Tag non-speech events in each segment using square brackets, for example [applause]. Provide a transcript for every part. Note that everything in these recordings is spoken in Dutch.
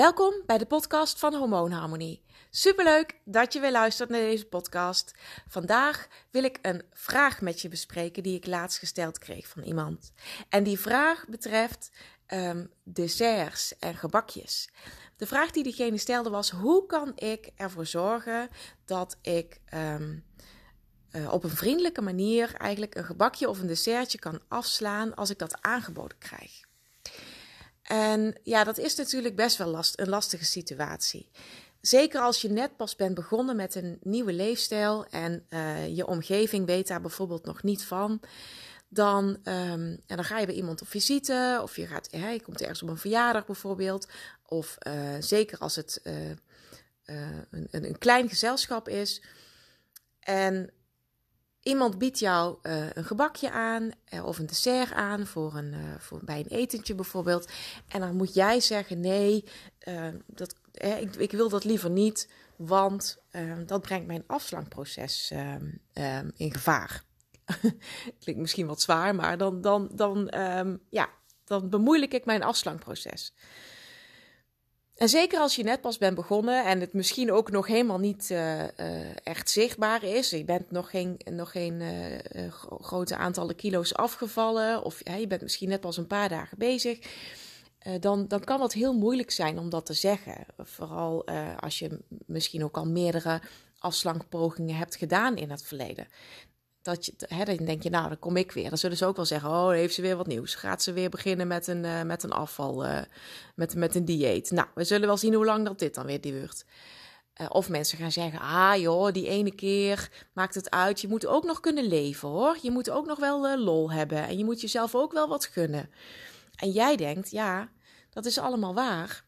Welkom bij de podcast van Hormoonharmonie. Superleuk dat je weer luistert naar deze podcast. Vandaag wil ik een vraag met je bespreken die ik laatst gesteld kreeg van iemand. En die vraag betreft um, desserts en gebakjes. De vraag die diegene stelde was: hoe kan ik ervoor zorgen dat ik um, uh, op een vriendelijke manier eigenlijk een gebakje of een dessertje kan afslaan als ik dat aangeboden krijg? En ja, dat is natuurlijk best wel last, een lastige situatie. Zeker als je net pas bent begonnen met een nieuwe leefstijl en uh, je omgeving weet daar bijvoorbeeld nog niet van. Dan, um, en dan ga je bij iemand op visite of je, gaat, ja, je komt ergens op een verjaardag bijvoorbeeld. Of uh, zeker als het uh, een, een, klein gezelschap is. En Iemand biedt jou uh, een gebakje aan uh, of een dessert aan voor een, uh, voor, bij een etentje bijvoorbeeld. En dan moet jij zeggen: nee, dat, ik, ik, wil dat liever niet, want dat brengt mijn afslankproces ehm, in gevaar. [laughs] Klinkt misschien wat zwaar, maar dan, dan, dan, ja, dan bemoeilijk ik mijn afslankproces. En zeker als je net pas bent begonnen en het misschien ook nog helemaal niet uh, uh, echt zichtbaar is. Je bent nog geen, nog geen uh, grote aantallen kilo's afgevallen. Of je bent misschien net pas een paar dagen bezig. dan, dan kan het heel moeilijk zijn om dat te zeggen. Vooral als je misschien ook al meerdere afslankpogingen hebt gedaan in het verleden dat je, hè, dan denk je, nou, dan kom ik weer. Dan zullen ze ook wel zeggen, oh, heeft ze weer wat nieuws. Gaat ze weer beginnen met een, uh, met een afval, uh, met, met een dieet. Nou, we zullen wel zien hoe lang dat dit dan weer duurt. Uh, of mensen gaan zeggen, ah joh, die ene keer maakt het uit. Je moet ook nog kunnen leven hoor. Je moet ook nog wel lol hebben. En je moet jezelf ook wel wat gunnen. En jij denkt, ja, dat is allemaal waar.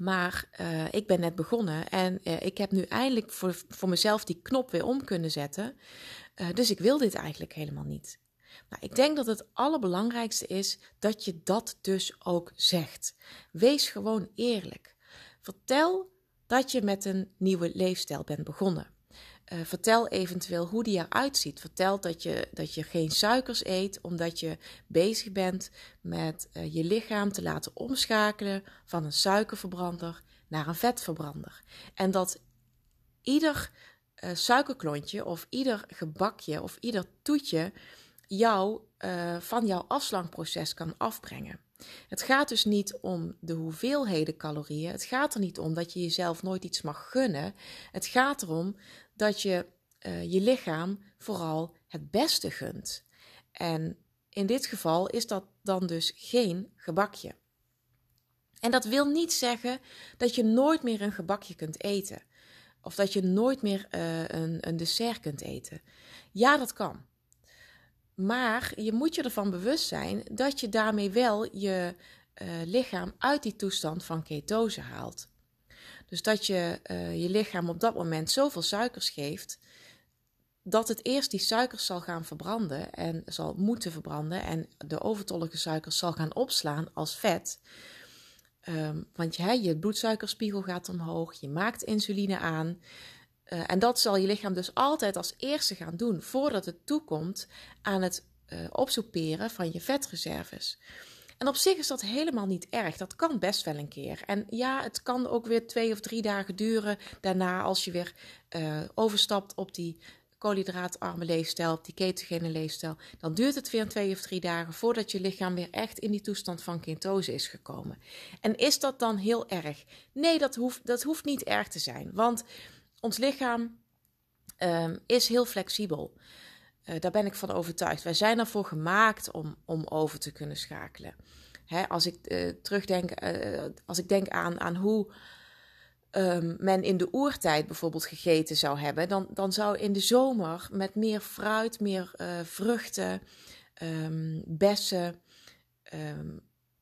Maar uh, ik ben net begonnen en uh, ik heb nu eindelijk voor, voor mezelf die knop weer om kunnen zetten. Uh, dus ik wil dit eigenlijk helemaal niet. Nou, ik denk dat het allerbelangrijkste is dat je dat dus ook zegt. Wees gewoon eerlijk. Vertel dat je met een nieuwe leefstijl bent begonnen. Uh, vertel eventueel hoe die eruit ziet. Vertel dat je, dat je geen suikers eet, omdat je bezig bent met uh, je lichaam te laten omschakelen van een suikerverbrander naar een vetverbrander. En dat ieder uh, suikerklontje of ieder gebakje of ieder toetje jou van jouw afslankproces kan afbrengen. Het gaat dus niet om de hoeveelheden calorieën. Het gaat er niet om dat je jezelf nooit iets mag gunnen. Het gaat erom dat je uh, je lichaam vooral het beste gunt. En in dit geval is dat dan dus geen gebakje. En dat wil niet zeggen dat je nooit meer een gebakje kunt eten. Of dat je nooit meer uh, een, een dessert kunt eten. Ja, dat kan. Maar je moet je ervan bewust zijn dat je daarmee wel je uh, lichaam uit die toestand van ketose haalt. Dus dat je uh, je lichaam op dat moment zoveel suikers geeft, dat het eerst die suikers zal gaan verbranden en zal moeten verbranden en de overtollige suikers zal gaan opslaan als vet. Um, want je, je bloedsuikerspiegel gaat omhoog, je maakt insuline aan. Uh, en dat zal je lichaam dus altijd als eerste gaan doen voordat het toekomt aan het uh, opsoeperen van je vetreserves. En op zich is dat helemaal niet erg. Dat kan best wel een keer. En ja, het kan ook weer twee of drie dagen duren daarna als je weer uh, overstapt op die koolhydraatarme leefstijl, op die ketogene leefstijl. Dan duurt het weer twee of drie dagen voordat je lichaam weer echt in die toestand van ketose is gekomen. En is dat dan heel erg? Nee, dat hoeft, dat hoeft niet erg te zijn. Want ons lichaam um, is heel flexibel. Uh, daar ben ik van overtuigd. Wij zijn ervoor gemaakt om, om over te kunnen schakelen. Hè, als ik uh, terugdenk, uh, als ik denk aan, aan hoe um, men in de oertijd bijvoorbeeld gegeten zou hebben, dan, dan zou in de zomer met meer fruit, meer vruchten, um, bessen,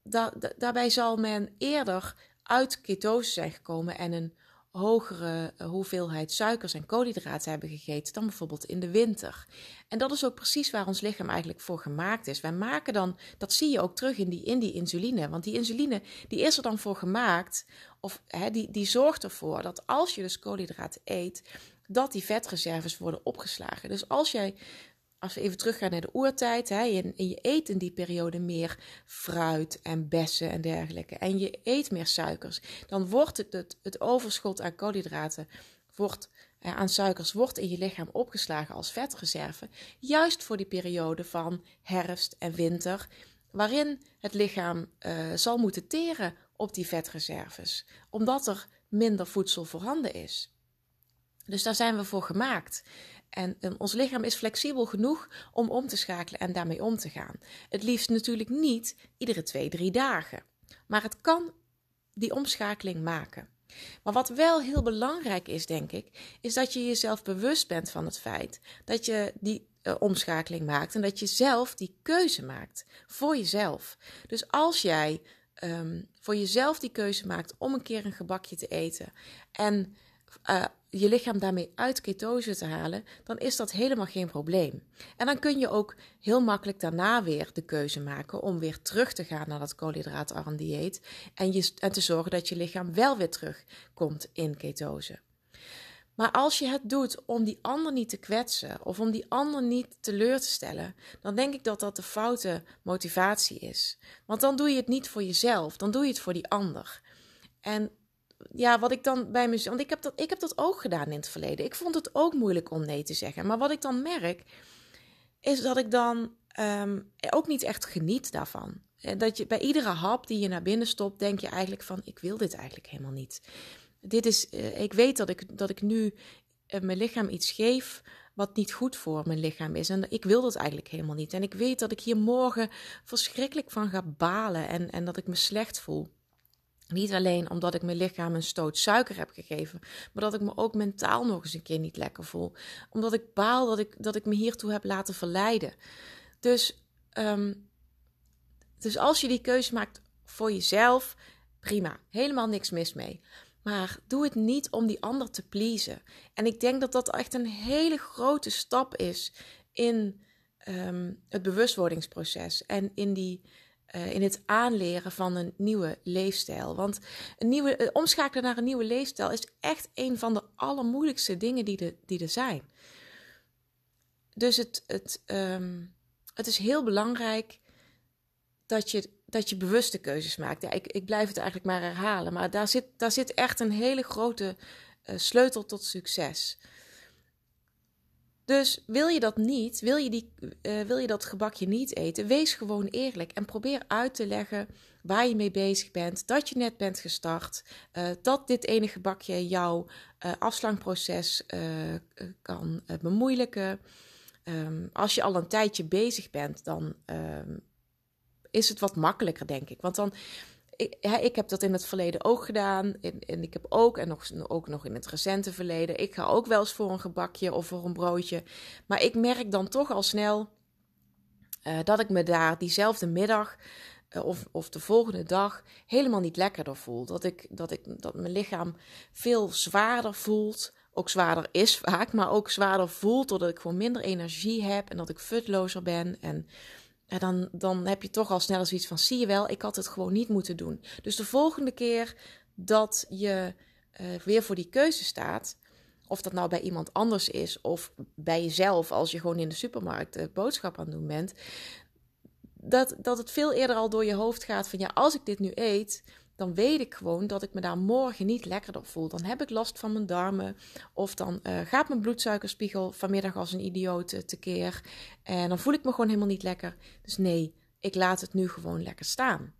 da, daarbij zal men eerder uit ketose zijn gekomen en een hogere eh, hoeveelheid suikers en koolhydraten hebben gegeten dan bijvoorbeeld in de winter. En dat is ook precies waar ons lichaam eigenlijk voor gemaakt is. Wij maken dan, dat zie je ook terug in die, in die insuline, want die insuline die is er dan voor gemaakt, of die, die zorgt ervoor dat als je dus koolhydraten eet, dat die vetreserves worden opgeslagen. Dus als jij als we even teruggaan naar de oertijd, hè, en, je eet in die periode meer fruit en bessen en dergelijke, en je eet meer suikers, dan wordt het, het, overschot aan koolhydraten, wordt, eh, aan suikers, wordt in je lichaam opgeslagen als vetreserve, juist voor die periode van herfst en winter, waarin het lichaam uh, zal moeten teren op die vetreserves, omdat er minder voedsel voorhanden is. Dus daar zijn we voor gemaakt. En, ons lichaam is flexibel genoeg om om te schakelen en daarmee om te gaan. Het liefst natuurlijk niet iedere twee, drie dagen. Maar het kan die omschakeling maken. Maar wat wel heel belangrijk is, denk ik, is dat je jezelf bewust bent van het feit dat je die uh, omschakeling maakt en dat je zelf die keuze maakt voor jezelf. Dus als jij um, voor jezelf die keuze maakt om een keer een gebakje te eten en uh, je lichaam daarmee uit ketose te halen, dan is dat helemaal geen probleem. En dan kun je ook heel makkelijk daarna weer de keuze maken om weer terug te gaan naar dat koolhydraatarm dieet en, je, en te zorgen dat je lichaam wel weer terugkomt in ketose. Maar als je het doet om die ander niet te kwetsen of om die ander niet teleur te stellen, dan denk ik dat dat de foute motivatie is. Want dan doe je het niet voor jezelf, dan doe je het voor die ander. En ja, wat ik dan bij mezelf. Want ik heb, dat, ik heb dat ook gedaan in het verleden. Ik vond het ook moeilijk om nee te zeggen. Maar wat ik dan merk, is dat ik dan ehm, ook niet echt geniet daarvan. Eh, dat je bij iedere hap die je naar binnen stopt, denk je eigenlijk van: ik wil dit eigenlijk helemaal niet. Dit is, uh, ik weet dat ik, dat ik nu uh, mijn lichaam iets geef wat niet goed voor mijn lichaam is. En ik wil dat eigenlijk helemaal niet. En ik weet dat ik hier morgen verschrikkelijk van ga balen en, en dat ik me slecht voel. Niet alleen omdat ik mijn lichaam een stoot suiker heb gegeven, maar dat ik me ook mentaal nog eens een keer niet lekker voel. Omdat ik baal dat ik, dat ik me hiertoe heb laten verleiden. Dus, um, dus als je die keuze maakt voor jezelf, prima, helemaal niks mis mee. Maar doe het niet om die ander te pleasen. En ik denk dat dat echt een hele grote stap is in um, het bewustwordingsproces en in die uh, in het aanleren van een nieuwe leefstijl. Want een nieuwe, uh, omschakelen naar een nieuwe leefstijl is echt een van de allermoeilijkste dingen die, die er zijn. Dus het, het, um, het is heel belangrijk dat je, dat je bewuste keuzes maakt. Ja, ik, ik blijf het eigenlijk maar herhalen, maar daar zit, daar zit echt een hele grote uh, sleutel tot succes. Dus wil je dat niet, wil je, die, uh, wil je dat gebakje niet eten, wees gewoon eerlijk en probeer uit te leggen waar je mee bezig bent, dat je net bent gestart, uh, dat dit ene gebakje jouw uh, afslankproces kan bemoeilijken. Um, als je al een tijdje bezig bent, dan um, is het wat makkelijker, denk ik. Want dan ik, ik heb dat in het verleden ook gedaan. En, en ik heb ook, en nog, ook nog in het recente verleden, ik ga ook wel eens voor een gebakje of voor een broodje. Maar ik merk dan toch al snel uh, dat ik me daar diezelfde middag uh, of, of de volgende dag helemaal niet lekkerder voel. Dat, ik, dat, ik, dat mijn lichaam veel zwaarder voelt. Ook zwaarder is [laughs] vaak, maar ook zwaarder voelt. Doordat ik gewoon minder energie heb en dat ik futlozer ben. En en dan, dan heb je toch al snel zoiets van: zie je wel, ik had het gewoon niet moeten doen. Dus de volgende keer dat je uh, weer voor die keuze staat, of dat nou bij iemand anders is of bij jezelf, als je gewoon in de supermarkt uh, boodschap aan het doen bent, dat, dat het veel eerder al door je hoofd gaat van: ja, als ik dit nu eet, dan weet ik gewoon dat ik me daar morgen niet lekkerder voel. Dan heb ik last van mijn darmen. Of dan uh, gaat mijn bloedsuikerspiegel vanmiddag als een idioot uh, tekeer. En dan voel ik me gewoon helemaal niet lekker. Dus nee, ik laat het nu gewoon lekker staan.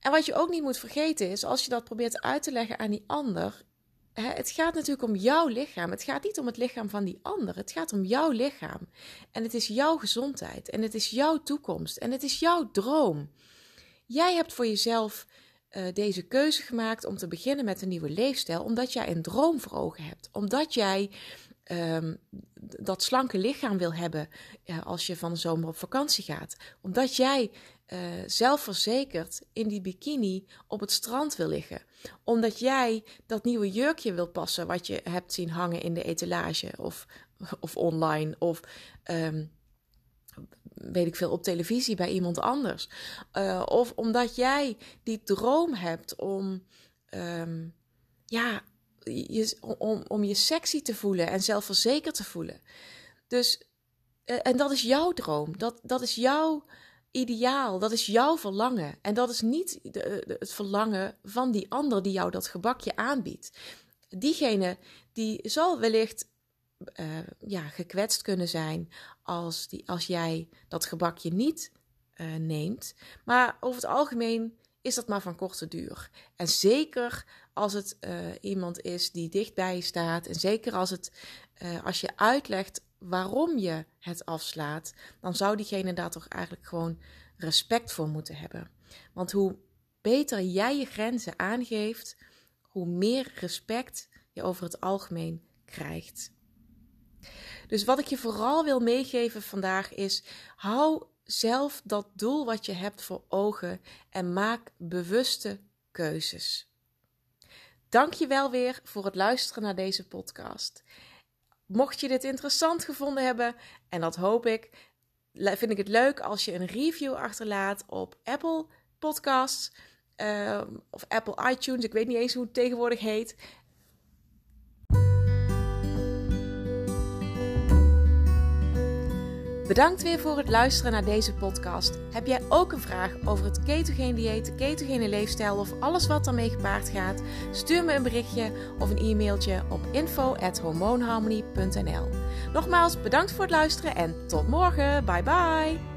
En wat je ook niet moet vergeten is, als je dat probeert uit te leggen aan die ander. Het gaat natuurlijk om jouw lichaam. Het gaat niet om het lichaam van die ander. Het gaat om jouw lichaam. En het is jouw gezondheid. En het is jouw toekomst. En het is jouw droom. Jij hebt voor jezelf uh, deze keuze gemaakt om te beginnen met een nieuwe leefstijl, omdat jij een droom voor ogen hebt. Omdat jij um, dat slanke lichaam wil hebben als je van de zomer op vakantie gaat. Omdat jij uh, zelfverzekerd in die bikini op het strand wil liggen. Omdat jij dat nieuwe jurkje wil passen wat je hebt zien hangen in de etalage of, [laughs] of online. Of um, weet ik veel, op televisie bij iemand anders. Uh, of omdat jij die droom hebt om, um, ja, je, om, om je sexy te voelen en zelfverzekerd te voelen. Dus eh, en dat is jouw droom. Dat, dat is jouw ideaal. Dat is jouw verlangen. En dat is niet de, het verlangen van die ander die jou dat gebakje aanbiedt. Diegene die zal wellicht uh, ja, gekwetst kunnen zijn als, die, als jij dat gebakje niet uh, neemt. Maar over het algemeen is dat maar van korte duur. En zeker als het uh, iemand is die dichtbij je staat. En zeker als, het, als je uitlegt waarom je het afslaat. Dan zou diegene daar toch eigenlijk gewoon respect voor moeten hebben. Want hoe beter jij je grenzen aangeeft, hoe meer respect je over het algemeen krijgt. Dus wat ik je vooral wil meegeven vandaag is: hou zelf dat doel wat je hebt voor ogen en maak bewuste keuzes. Dank je wel weer voor het luisteren naar deze podcast. Mocht je dit interessant gevonden hebben, en dat hoop ik, vind ik het leuk als je een review achterlaat op Apple Podcasts uh, of Apple iTunes. Ik weet niet eens hoe het tegenwoordig heet. Bedankt weer voor het luisteren naar deze podcast. Heb jij ook een vraag over het ketogene dieet, de ketogene leefstijl of alles wat ermee gepaard gaat? Stuur me een berichtje of een e-mailtje op info@hormoonharmony.nl. Nogmaals bedankt voor het luisteren en tot morgen. Bye bye.